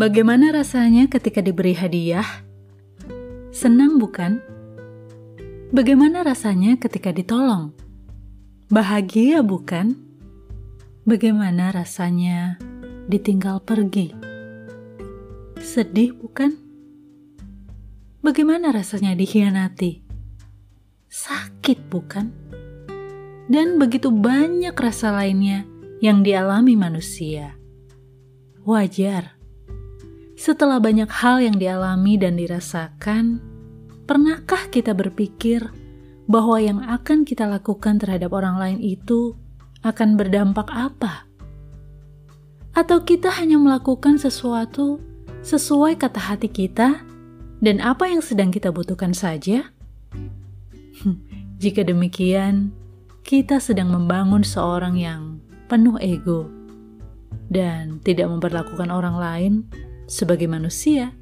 Bagaimana rasanya ketika diberi hadiah? Senang bukan? Bagaimana rasanya ketika ditolong? Bahagia bukan? Bagaimana rasanya ditinggal pergi? Sedih bukan? Bagaimana rasanya dikhianati? Sakit bukan? Dan begitu banyak rasa lainnya yang dialami manusia. Wajar setelah banyak hal yang dialami dan dirasakan, pernahkah kita berpikir bahwa yang akan kita lakukan terhadap orang lain itu akan berdampak apa? Atau kita hanya melakukan sesuatu sesuai kata hati kita dan apa yang sedang kita butuhkan saja? Jika demikian, kita sedang membangun seorang yang penuh ego dan tidak memperlakukan orang lain sebagai manusia